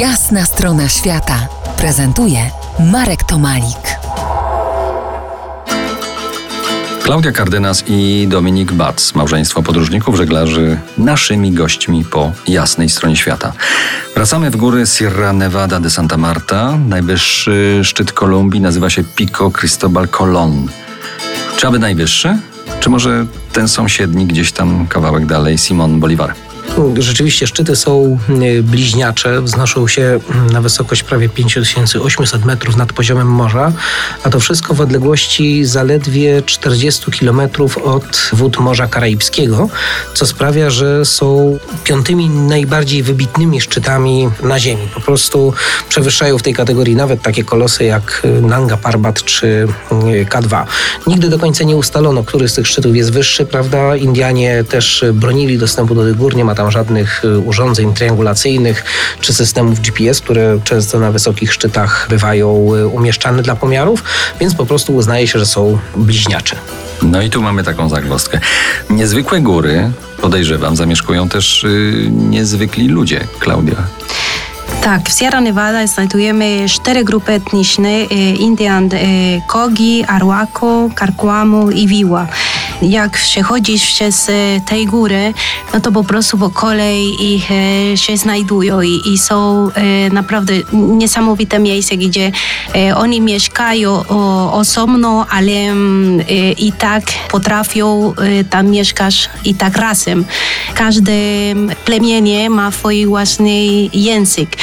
Jasna strona świata prezentuje Marek Tomalik. Klaudia Kardynas i Dominik Bac, małżeństwo podróżników żeglarzy, naszymi gośćmi po jasnej stronie świata. Wracamy w góry Sierra Nevada de Santa Marta. Najwyższy szczyt Kolumbii nazywa się Pico Cristobal Colón. Czy aby najwyższy? Czy może ten sąsiedni gdzieś tam kawałek dalej, Simon Bolivar? Rzeczywiście szczyty są e, bliźniacze, wznoszą się na wysokość prawie 5800 metrów nad poziomem morza, a to wszystko w odległości zaledwie 40 kilometrów od wód Morza Karaibskiego, co sprawia, że są piątymi najbardziej wybitnymi szczytami na Ziemi. Po prostu przewyższają w tej kategorii nawet takie kolosy jak Nanga Parbat czy e, K2. Nigdy do końca nie ustalono, który z tych szczytów jest wyższy, prawda? Indianie też bronili dostępu do tych gór, nie ma tam żadnych y, urządzeń triangulacyjnych czy systemów GPS, które często na wysokich szczytach bywają y, umieszczane dla pomiarów, więc po prostu uznaje się, że są bliźniacze. No i tu mamy taką zagwozdkę. Niezwykłe góry, podejrzewam, zamieszkują też yy, niezwykli ludzie, Klaudia. Tak, w Sierra Nevada znajdujemy cztery grupy etniczne: y, Indian Kogi, Arwako, Karkłamu i Wiła jak przechodzisz przez e, tej góry, no to po prostu po kolei ich e, się znajdują i, i są e, naprawdę niesamowite miejsca, gdzie oni mieszkają osobno, ale mm, i tak potrafią tam mieszkać i tak razem. Każde plemienie ma swój własny język.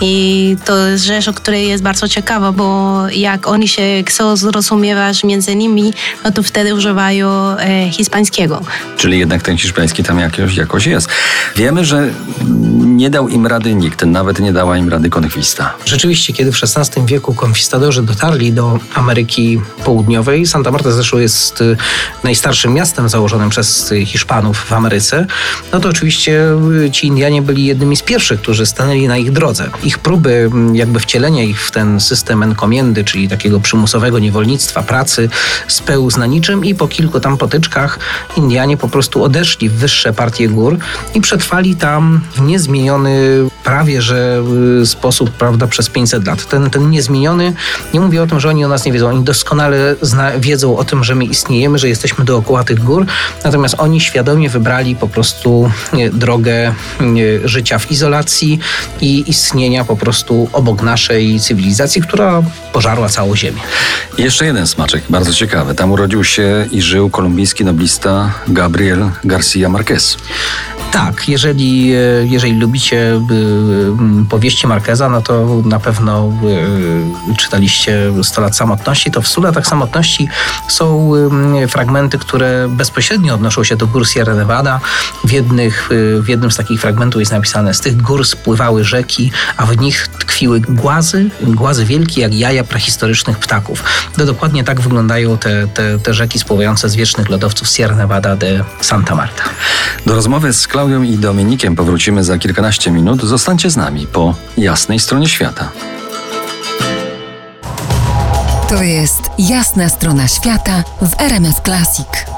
I to jest rzecz, o której jest bardzo ciekawa, bo jak oni się chcą zrozumiewać między nimi, no to wtedy używają e, hiszpańskiego. Czyli jednak ten hiszpański tam jakoś, jakoś jest. Wiemy, że nie dał im rady nikt, nawet nie dała im rady konkwista. Rzeczywiście, kiedy w XVI wieku konkwistadorze dotarli do Ameryki Południowej, Santa Marta zresztą jest y, najstarszym miastem założonym przez Hiszpanów w Ameryce, no to oczywiście y, ci Indianie byli jednymi z pierwszych, którzy stanęli na ich drodze. Ich próby jakby wcielenia ich w ten system enkomiendy, czyli takiego przymusowego niewolnictwa, pracy, spełzł na niczym i po kilku tam potyczkach Indianie po prostu odeszli w wyższe partie gór i przetrwali tam w niezmienionym prawie że y, sposób, prawda, przez 500 lat. Ten, ten niezmieniony, nie mówię o tym, że oni o nas nie wiedzą, oni doskonale zna, wiedzą o tym, że my istniejemy, że jesteśmy dookoła tych gór, natomiast oni świadomie wybrali po prostu y, drogę y, życia w izolacji i istnienia po prostu obok naszej cywilizacji, która pożarła całą Ziemię. jeszcze jeden smaczek, bardzo ciekawy. Tam urodził się i żył kolumbijski noblista Gabriel García Márquez. Tak, jeżeli, e, jeżeli lubicie e, powieści Marqueza, no to na pewno e, czytaliście 100 lat samotności. To w 100 latach samotności są fragmenty, które bezpośrednio odnoszą się do gór Sierra Nevada. W, jednych, w jednym z takich fragmentów jest napisane, z tych gór spływały rzeki, a w nich tkwiły głazy, głazy wielkie jak jaja prehistorycznych ptaków. To dokładnie tak wyglądają te, te, te rzeki spływające z wiecznych lodowców Sierra Nevada de Santa Marta. Do rozmowy z Klaudią i Dominikiem powrócimy za kilkanaście minut. Zostańcie z nami po jasnej stronie świata. To jest jasna strona świata w RMS Classic.